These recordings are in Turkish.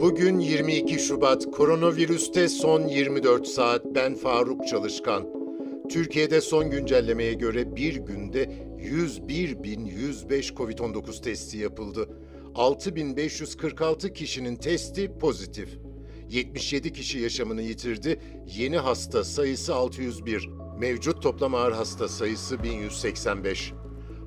Bugün 22 Şubat, koronavirüste son 24 saat. Ben Faruk Çalışkan. Türkiye'de son güncellemeye göre bir günde 101.105 COVID-19 testi yapıldı. 6.546 kişinin testi pozitif. 77 kişi yaşamını yitirdi. Yeni hasta sayısı 601. Mevcut toplam ağır hasta sayısı 1185.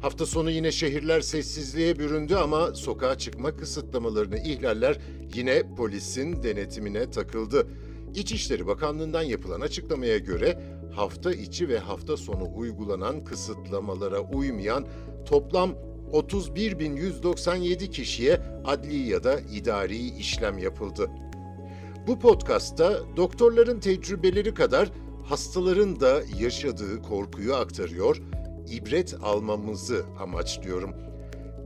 Hafta sonu yine şehirler sessizliğe büründü ama sokağa çıkma kısıtlamalarını ihlaller yine polisin denetimine takıldı. İçişleri Bakanlığı'ndan yapılan açıklamaya göre hafta içi ve hafta sonu uygulanan kısıtlamalara uymayan toplam 31.197 kişiye adli ya da idari işlem yapıldı. Bu podcast'ta doktorların tecrübeleri kadar hastaların da yaşadığı korkuyu aktarıyor, ibret almamızı amaçlıyorum.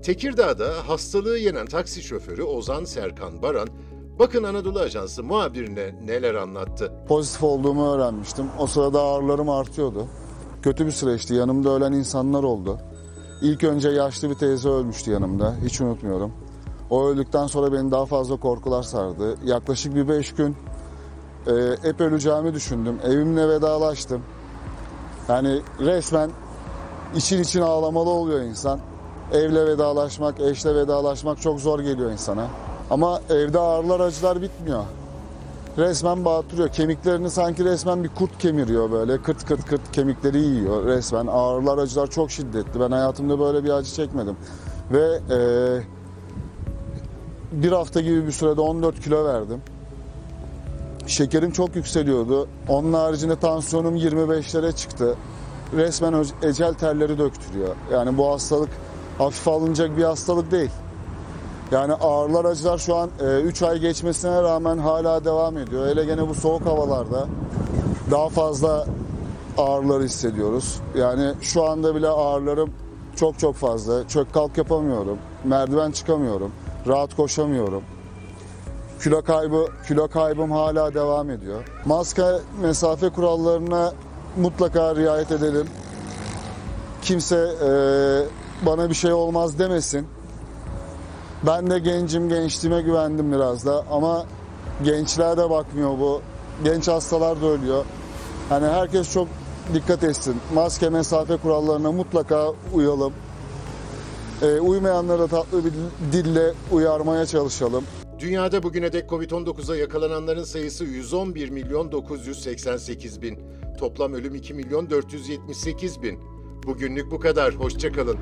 Tekirdağ'da hastalığı yenen taksi şoförü Ozan Serkan Baran, bakın Anadolu Ajansı muhabirine neler anlattı. Pozitif olduğumu öğrenmiştim. O sırada ağrılarım artıyordu. Kötü bir süreçti. Yanımda ölen insanlar oldu. İlk önce yaşlı bir teyze ölmüştü yanımda. Hiç unutmuyorum. O öldükten sonra beni daha fazla korkular sardı. Yaklaşık bir beş gün e, hep öleceğimi düşündüm. Evimle vedalaştım. Yani resmen için için ağlamalı oluyor insan. Evle vedalaşmak, eşle vedalaşmak çok zor geliyor insana. Ama evde ağrılar acılar bitmiyor. Resmen batırıyor. Kemiklerini sanki resmen bir kurt kemiriyor böyle. Kırt kırt kırt kemikleri yiyor resmen. Ağrılar acılar çok şiddetli. Ben hayatımda böyle bir acı çekmedim. Ve e, bir hafta gibi bir sürede 14 kilo verdim. Şekerim çok yükseliyordu. Onun haricinde tansiyonum 25'lere çıktı. Resmen ecel terleri döktürüyor. Yani bu hastalık hafif alınacak bir hastalık değil. Yani ağrılar acılar şu an 3 ay geçmesine rağmen hala devam ediyor. Hele gene bu soğuk havalarda daha fazla ağrıları hissediyoruz. Yani şu anda bile ağrılarım çok çok fazla. Çök kalk yapamıyorum. Merdiven çıkamıyorum. Rahat koşamıyorum. Kilo kaybı kilo kaybım hala devam ediyor. Maske mesafe kurallarına mutlaka riayet edelim. Kimse e, bana bir şey olmaz demesin. Ben de gencim, gençliğime güvendim biraz da ama gençler de bakmıyor bu. Genç hastalar da ölüyor. Hani herkes çok dikkat etsin. Maske, mesafe kurallarına mutlaka uyalım. Uymayanları da tatlı bir dille uyarmaya çalışalım. Dünyada bugüne dek Covid-19'a yakalananların sayısı 111 milyon 988 bin. Toplam ölüm 2 milyon 478 bin. Bugünlük bu kadar. Hoşçakalın.